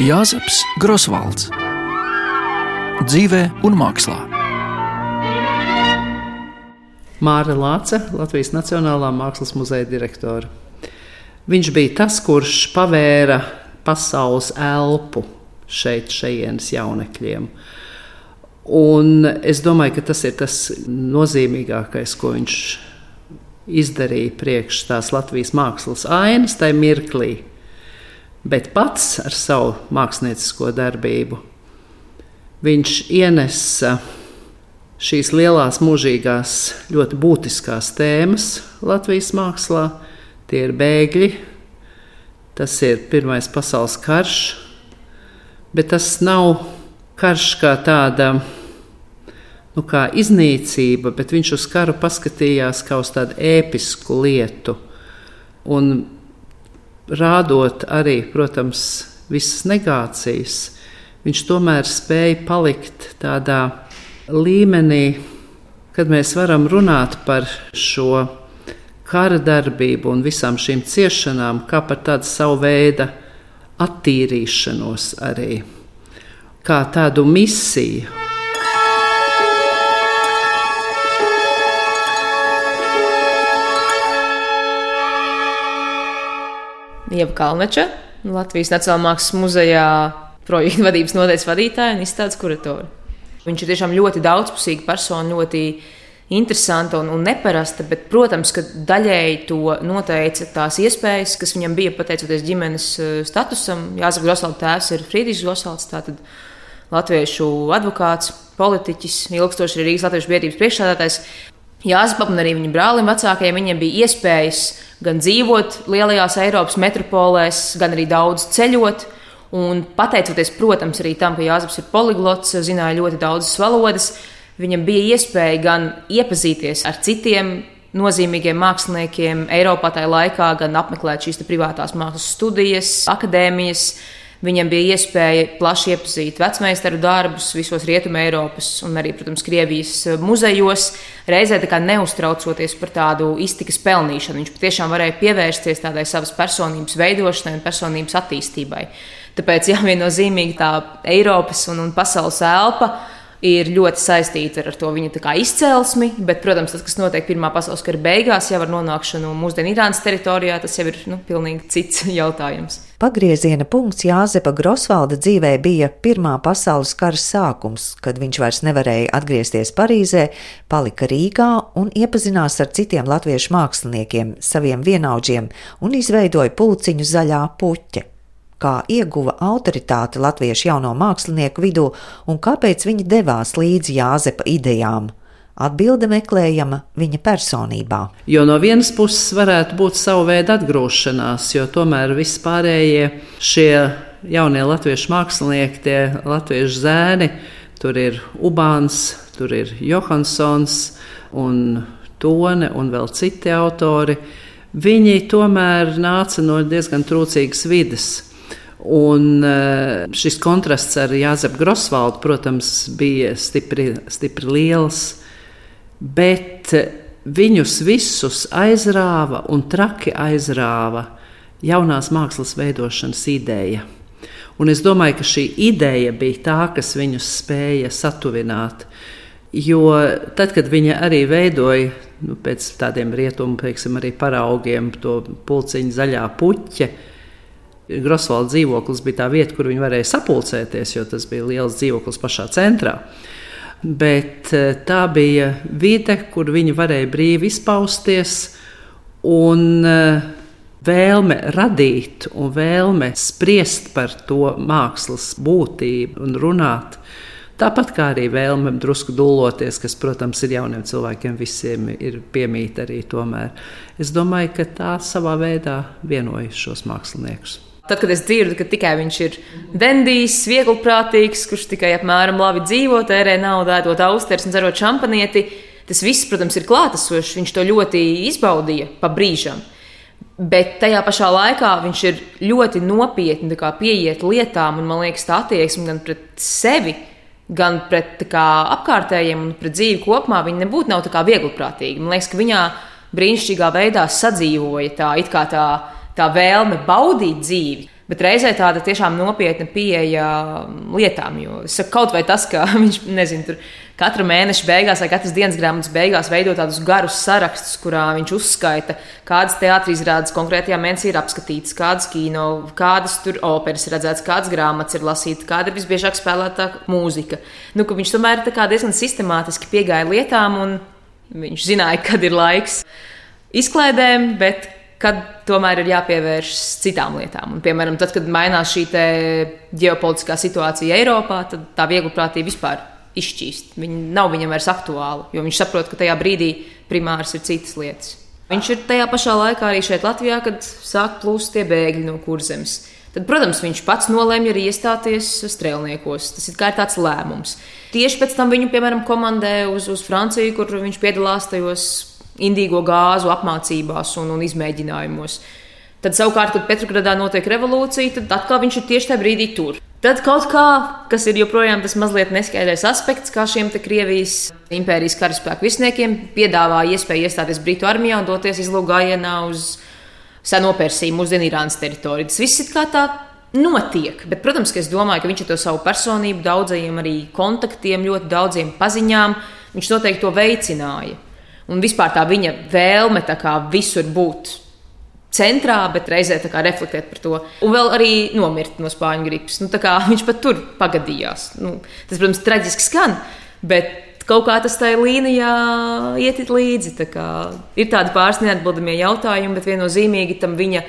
Jāzeps Grosvalds dzīvē un mākslā. Māra Lāce, Latvijas Nacionālā Mākslas muzeja direktore. Viņš bija tas, kurš pavēra pasaules elpu šeit, šejienes jaunekļiem. Un es domāju, ka tas ir tas nozīmīgākais, ko viņš izdarīja priekš tās Latvijas mākslas ainas tajā mirklī bet pats ar savu māksliniecisko darbību viņš ienesa šīs lielās, mūžīgās, ļoti būtiskās tēmas Latvijas mākslā. Tie ir bēgļi, tas ir Pirmais pasaules karš, bet tas nav karš kā tāda nu, kā iznīcība, bet viņš uz karu paskatījās kā uz tādu ēpisku lietu. Un rādot arī, protams, visas negācijas, viņš tomēr spēja palikt tādā līmenī, kad mēs varam runāt par šo kara darbību un visām šīm ciešanām, kā par tādu savu veidu attīrīšanos arī, kā tādu misiju. Ieva Kalneča, Latvijas Nacionālajā Mākslas muzejā projekta vadības nodaļas vadītāja un izstādes kuratore. Viņš ir tiešām ļoti daudzpusīga persona, ļoti interesanta un, un neparasta, bet, protams, ka daļēji to noteica tās iespējas, kas viņam bija pateicoties ģimenes eh, statusam. Jāsaka, Grosvalds tēvs ir Friedrichs Grosvalds, tātad latviešu advokāts, politiķis, ilgstoši arī Rīgas Latviešu biedrības priekšsādātājs. Jāzepam un arī viņa brālim vecākajiem viņiem bija iespējas gan dzīvot lielajās Eiropas metropolēs, gan arī daudz ceļot. Un pateicoties, protams, arī tam, ka Jāzeps ir poliglots, zināja ļoti daudzas valodas, viņam bija iespēja gan iepazīties ar citiem nozīmīgiem māksliniekiem Eiropā tajā laikā, gan apmeklēt šīs privātās mākslas studijas, akadēmijas, Viņam bija iespēja plaši iepazīt vecmeistaru darbus visos Rietumē Eiropas un arī, protams, Krievijas eh, muzejos, reizē neuztraucoties par tādu iztikas pelnīšanu. Viņš patiešām varēja pievērsties tādai savas personības veidošanai un personības attīstībai. Tāpēc, jā, viennozīmīgi tā Eiropas un, un pasaules elpa ir ļoti saistīta ar to viņa izcelsmi, bet, protams, tas, kas notiek Pirmā pasaules kara beigās, jau ar nonākšanu mūsdienu Irānas teritorijā, tas jau ir nu, pilnīgi cits jautājums. Pagrieziena punkts Jāzepa Grosvalda dzīvē bija Pirmā pasaules kara sākums, kad viņš vairs nevarēja atgriezties Parīzē, palika Rīgā un iepazinās ar citiem latviešu māksliniekiem, saviem vienaudžiem un izveidoja pulciņu zaļā puķa kā ieguva autoritāti latviešu jauno mākslinieku vidū un kāpēc viņi devās līdzi Jāzepa idejām. Atbilde meklējama viņa personībā. Jo no vienas puses varētu būt sava veida atgrūšanās, jo tomēr vispārējie šie jaunie latviešu mākslinieki, tie latviešu zēni, tur ir Ubāns, tur ir Johansons un Tone un vēl citi autori. Viņi tomēr nāca no diezgan trūcīgas vidas. Un eh, šis kontrasts ar Jāzepu Grosvaldu, protams, bija stipri, stipri liels, bet viņus visus aizrāva un traki aizrāva jaunās mākslas veidošanas ideja. Un es domāju, ka šī ideja bija tā, kas viņus spēja satuvināt. Jo tad, kad viņi arī veidoja nu, pēc tādiem rietumu teiksim, paraugiem to pulciņu zaļā puķa, Grosvalda dzīvoklis bija tā vieta, kur viņi varēja sapulcēties, jo tas bija liels dzīvoklis pašā centrā. Bet eh, tā bija vide, kur viņi varēja brīvi izpausties, un eh, vēlme radīt un vēlme spriest par to mākslas būtību un runāt. Tāpat kā arī vēlme drusku dulloties, kas, protams, ir jauniem cilvēkiem, visiem ir piemīta arī tomēr. Es domāju, ka tā savā veidā vienoja šos māksliniekus. Tad, kad es dzirdu, ka tikai viņš ir dendijs, vieglprātīgs, kurš tikai apmēram labi dzīvo, tērē naudu, ēdot austeres un dzerot šampanieti, tas viss, protams, ir klātesošs. Viņš to ļoti izbaudīja pa brīžam. Bet tajā pašā laikā viņš ir ļoti nopietni pieiet lietām, un man liekas, tā attieksme gan pret sevi, gan pret kā, apkārtējiem un pret dzīvi kopumā, viņa nebūtu nav vieglprātīga. Man liekas, ka viņā brīnišķīgā veidā sadzīvoja tā it kā tā tā vēlme baudīt dzīvi. Bet reizē tāda tiešām nopietna pieeja lietām. Jo saku, kaut vai tas, ka viņš nezinu, tur katra mēneša beigās vai katras dienas grāmatas beigās veido tādus garus sarakstus, kurā viņš uzskaita, kādas teātris izrādes konkrētajā mēnesī ir apskatītas, kādas kino, kādas tur operas ir redzētas, kādas grāmatas ir lasītas, kāda ir visbiežāk spēlētā mūzika. Nu, viņš tomēr diezgan sistemātiski piegāja lietām, un viņš zināja, kad ir laiks izklaidēm, bet kad tomēr ir jāpievēršas citām lietām. Un, piemēram, tad, kad mainās šī ģeopolitiskā situācija Eiropā, tad tā vieglprātība vispār izšķīst. Viņa nav viņam vairs aktuāla, jo viņš saprot, ka tajā brīdī primārs ir citas lietas. Viņš ir tajā pašā laikā arī šeit, Latvijā, kad sāk plūst tie bēgļi no kurzemes. Tad, protams, viņš pats nolēma arī iestāties strēlniekos. Tas ir kā tāds lēmums. Tieši pēc tam viņu, piemēram, komandē uz, uz Franciju, kur viņš piedalās tajos indīgo gāzu apmācībās un, un izmēģinājumos. Tad, savukārt, kad Petrogradā notiek revolūcija, tad atkal viņš ir tieši tajā brīdī tur. Tad kaut kā, kas ir joprojām tas mazliet neskaidrs aspekts, kā šiem Krievijas impērijas karaspēku virsniekiem piedāvā iespēju iestāties Britu armijā un doties izlūgājienā uz seno Persiju, mūsdienu Irānas teritoriju. Tas viss ir kā tā notiek. Bet, protams, ka es domāju, ka viņš ar to savu personību, daudzajiem arī kontaktiem, ļoti daudziem paziņām, viņš noteikti to veicināja. Un vispār tā viņa vēlme tā kā visur būt centrā, bet reizē reflektēt par to. Un vēl arī nomirt no spāņu gripas. Nu, viņš pat tur pagadījās. Nu, tas, protams, traģiski skan, bet kaut kā tas tajā līnijā iet līdzi. Tā kā, ir tādi pāris neatbildamie jautājumi, bet viennozīmīgi tam viņa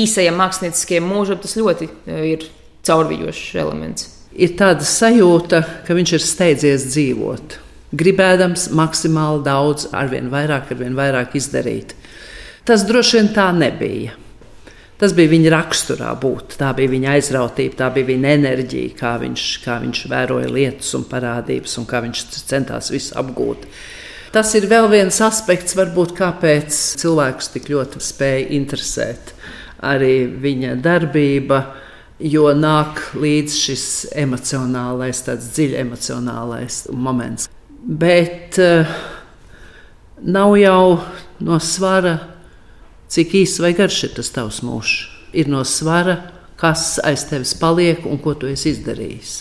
īsajam mākslinieckajam mūžam tas ļoti e, ir caurvijošs elements. Ir tāda sajūta, ka viņš ir steidzies dzīvot gribēdams maksimāli daudz, arvien vairāk, arvien vairāk izdarīt. Tas droši vien tā nebija. Tas bija viņa raksturā būt, tā bija viņa aizrautība, tā bija viņa enerģija, kā viņš, kā viņš vēroja lietas un parādības, un kā viņš centās visu apgūt. Tas ir vēl viens aspekts, varbūt, kāpēc cilvēkus tik ļoti spēja interesēt arī viņa darbība, jo nāk līdz šis emocionālais, tāds dziļs emocionālais moments. Bet uh, nav jau no svara, cik īsts vai garš ir tas tavs mūžs. Ir no svara, kas aiz tevis paliek un ko tu esi izdarījis.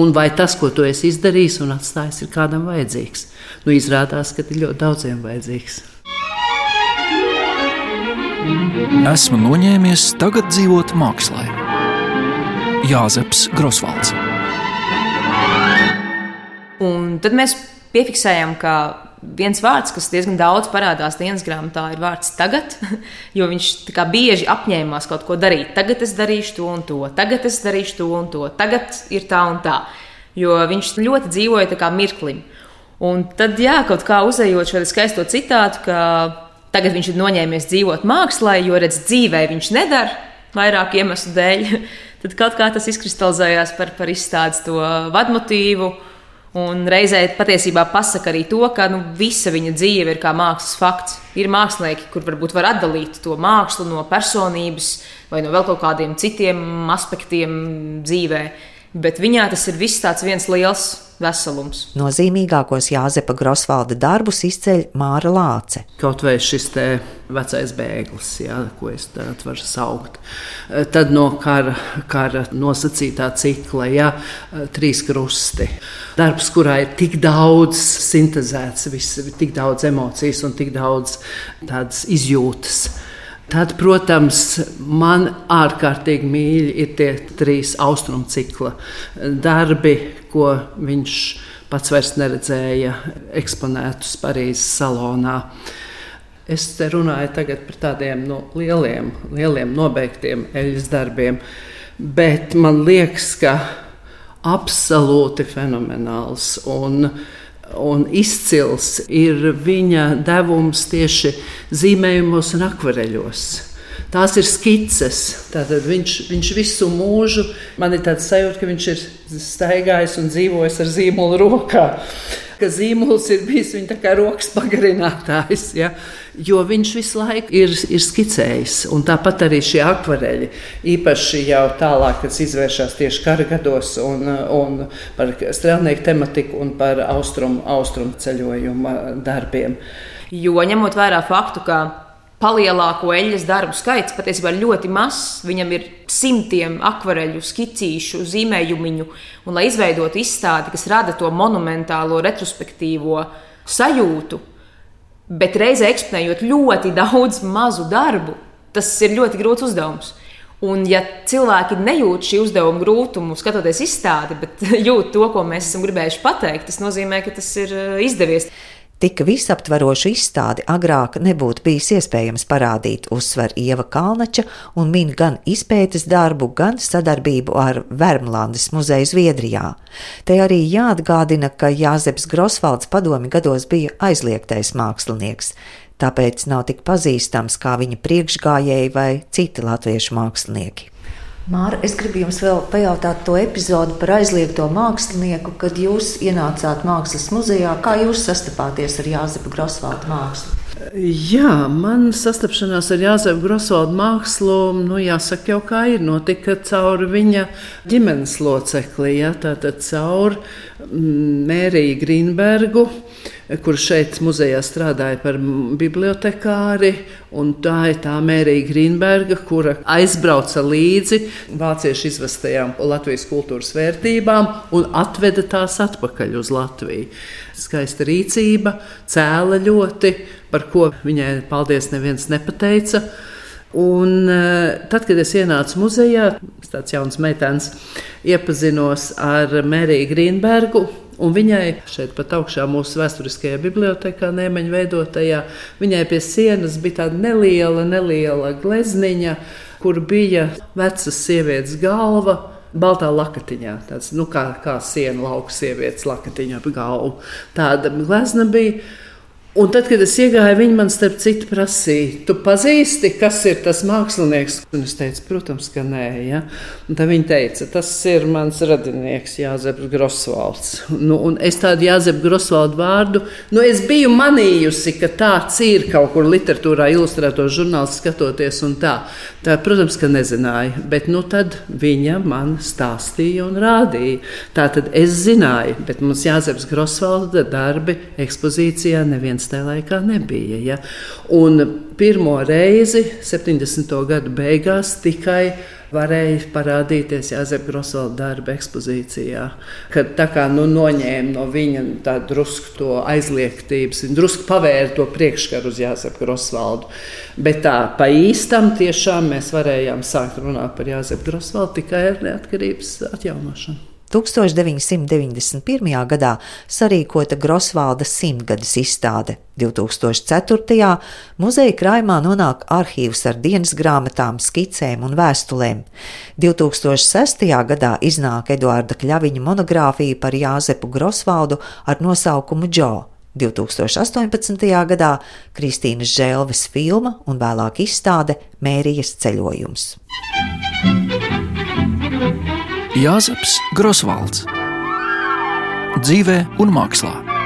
Un vai tas, ko tu esi izdarījis un atstājis, ir kādam vajadzīgs? Nu, izrādās, ka ir ļoti daudziem vajadzīgs. Esmu noņēmies tagad dzīvot mākslā. Jāzeps Grosvalds. Un tad mēs piefiksējam, ka viens vārds, kas diezgan daudz parādās dienas grāmatā, ir vārds tagad, jo viņš bieži apņēmās kaut ko darīt. Tagad es darīšu to un to, tagad es darīšu to un to, tagad ir tā un tā. Jo viņš ļoti dzīvoja tā kā mirklim. Un tad, jā, kaut kā uzejot šo skaisto citātu, ka tagad viņš ir noņēmies dzīvot mākslā, jo redz, dzīvē viņš nedara vairāk iemeslu dēļ. Tad kaut kā tas izkristalizējās par, par izstādes to vadmotīvu Un reizē patiesībā pasaka arī to, ka nu, visa viņa dzīve ir kā mākslas fakts. Ir mākslinieki, kur varbūt var atdalīt to mākslu no personības vai no vēl kaut kādiem citiem aspektiem dzīvē. Bet viņā tas ir viss tāds viens liels veselums. Nozīmīgākos Jāzepa Grosvalda darbus izceļ Māra Lāce. Kaut vai šis te vecais bēglis, jā, ko es tādu varu saukt. Tad no kara, kara nosacītā cikla, jā, trīs krusti. Darbs, kurā ir tik daudz sintēzēts, tik daudz emocijas un tik daudz tādas izjūtas. Tad, protams, man ārkārtīgi mīļi ir tie trīs austrumu cikla darbi, ko viņš pats vairs neredzēja eksponētus Parīzes salonā. Es te runāju par tādiem nu, lieliem, lieliem nobeigtiem eļļas darbiem, bet man liekas, ka absolūti fenomenāls. Un, un izcils ir viņa devums tieši zīmējumos un akvareļos. Tās ir skices. Tātad viņš, viņš visu mūžu, man ir tāds sajūta, ka viņš ir staigājis un dzīvojis ar zīmolu rokā ka zīmols ir bijis viņa rokas pagarinātājs. Ja? Jo viņš visu laiku ir, ir skicējis. Un tāpat arī šie akvareļi, īpaši jau tālāk, kas izvēršas tieši kara gados, un, un par strēlnieku tematiku un par austrumu austrum ceļojuma darbiem. Jo ņemot vērā faktu, ka palielāko eļļas darbu skaits patiesībā ir ļoti mazs. Viņam ir simtiem akvareļu, skicīšu, zīmējumu, un lai izveidotu izstādi, kas rada to monumentālo, retrospektīvo sajūtu, bet reizē eksponējot ļoti daudz mazu darbu, tas ir ļoti grūts uzdevums. Un, ja cilvēki nejūt šī uzdevuma grūtumu, skatoties izstādi, bet jūt to, ko mēs esam gribējuši pateikt, tas nozīmē, ka tas ir eh, izdevies. Tik visaptverošu izstādi agrāk nebūtu bijis iespējams parādīt, uzsver Ieva Kalnača un min gan izpētes darbu, gan sadarbību ar Vermlandes muzeju Zviedrijā. Te arī jāatgādina, ka Jāzeps Grosvalds padomi gados bija aizliegtais mākslinieks tāpēc nav tik pazīstams kā viņa priekšgājēji vai citi latviešu mākslinieki. Māra, es gribu jums vēl pajautāt to epizodi par aizliegto mākslinieku, kad jūs ienācāt mākslas muzejā. Kā jūs sastapāties ar Jāzepa Grosvalda mākslu? Jā, man sastapšanās ar Jāzepu Grosvaldu mākslu, nu, jāsaka, jau kā ir notika caur viņa ģimenes locekli, ja, tātad caur mm, Mēriju Grīnbergu kurš šeit muzejā strādāja par bibliotekāri. Tā ir tā Mērija Grīnberga, kura aizbrauca līdzi vāciešu izvestajām Latvijas kultūras vērtībām un atveda tās atpakaļ uz Latviju. Skaista rīcība, cēla ļoti, par ko viņai, paldies, neviens nepateica. Un, eh, tad, kad es ienācu muzejā, tāds jauns meitenes, iepazinos ar Mēriju Grīnbergu, Un viņai šeit pat augšā mūsu vēsturiskajā bibliotekā, Nēmeņa veidotajā, viņai pie sienas bija tāda neliela, neliela glezniņa, kur bija vecas sievietes galva. Baltā lakatiņā, tāds nu, kā, kā siena lauka sievietes lakatiņā ap galvu. Tāda glezna bija. Un tad, kad es iegāju, viņi man starp citu prasīja, tu pazīsti, kas ir tas mākslinieks? Un es teicu, protams, ka nē. Ja? Un tad viņi teica, tas ir mans radinieks, Jāzeps Grosvalds. Nu, un es tādu Jāzepu Grosvaldu vārdu, nu, es biju manījusi, ka tāds ir kaut kur literatūrā, ilustrētos žurnāls skatoties un tā. tā. Protams, ka nezināju, bet nu tad viņa man stāstīja un rādīja. Tā tad es zināju, bet mums Jāzeps Grosvalda darbi ekspozīcijā neviens tajā laikā nebija. Ja? Un pirmo reizi 70. gadu beigās tikai varēja parādīties Jāzepa Grosvalda darba ekspozīcijā. Kad tā kā nu, noņēma no viņa tādu drusku to aizliegtības, viņa drusku pavēra to priekškaru uz Jāzepa Grosvaldu. Bet tā pa īstam tiešām mēs varējām sākt runāt par Jāzepa Grosvaldu tikai ar neatkarības atjaunošanu. 1991. gadā sarīkota Grosvalda simtgades izstāde. 2004. muzeja krājumā nonāk arhīvs ar dienas grāmatām, skicēm un vēstulēm. 2006. gadā iznāk Eduarda Kļaviņa monogrāfija par Jāzepu Grosvaldu ar nosaukumu Džo. 2018. gadā Kristīnas Žēlves filma un vēlāk izstāde Mērijas ceļojums. Jāzeps Grosvalds dzīvē un mākslā.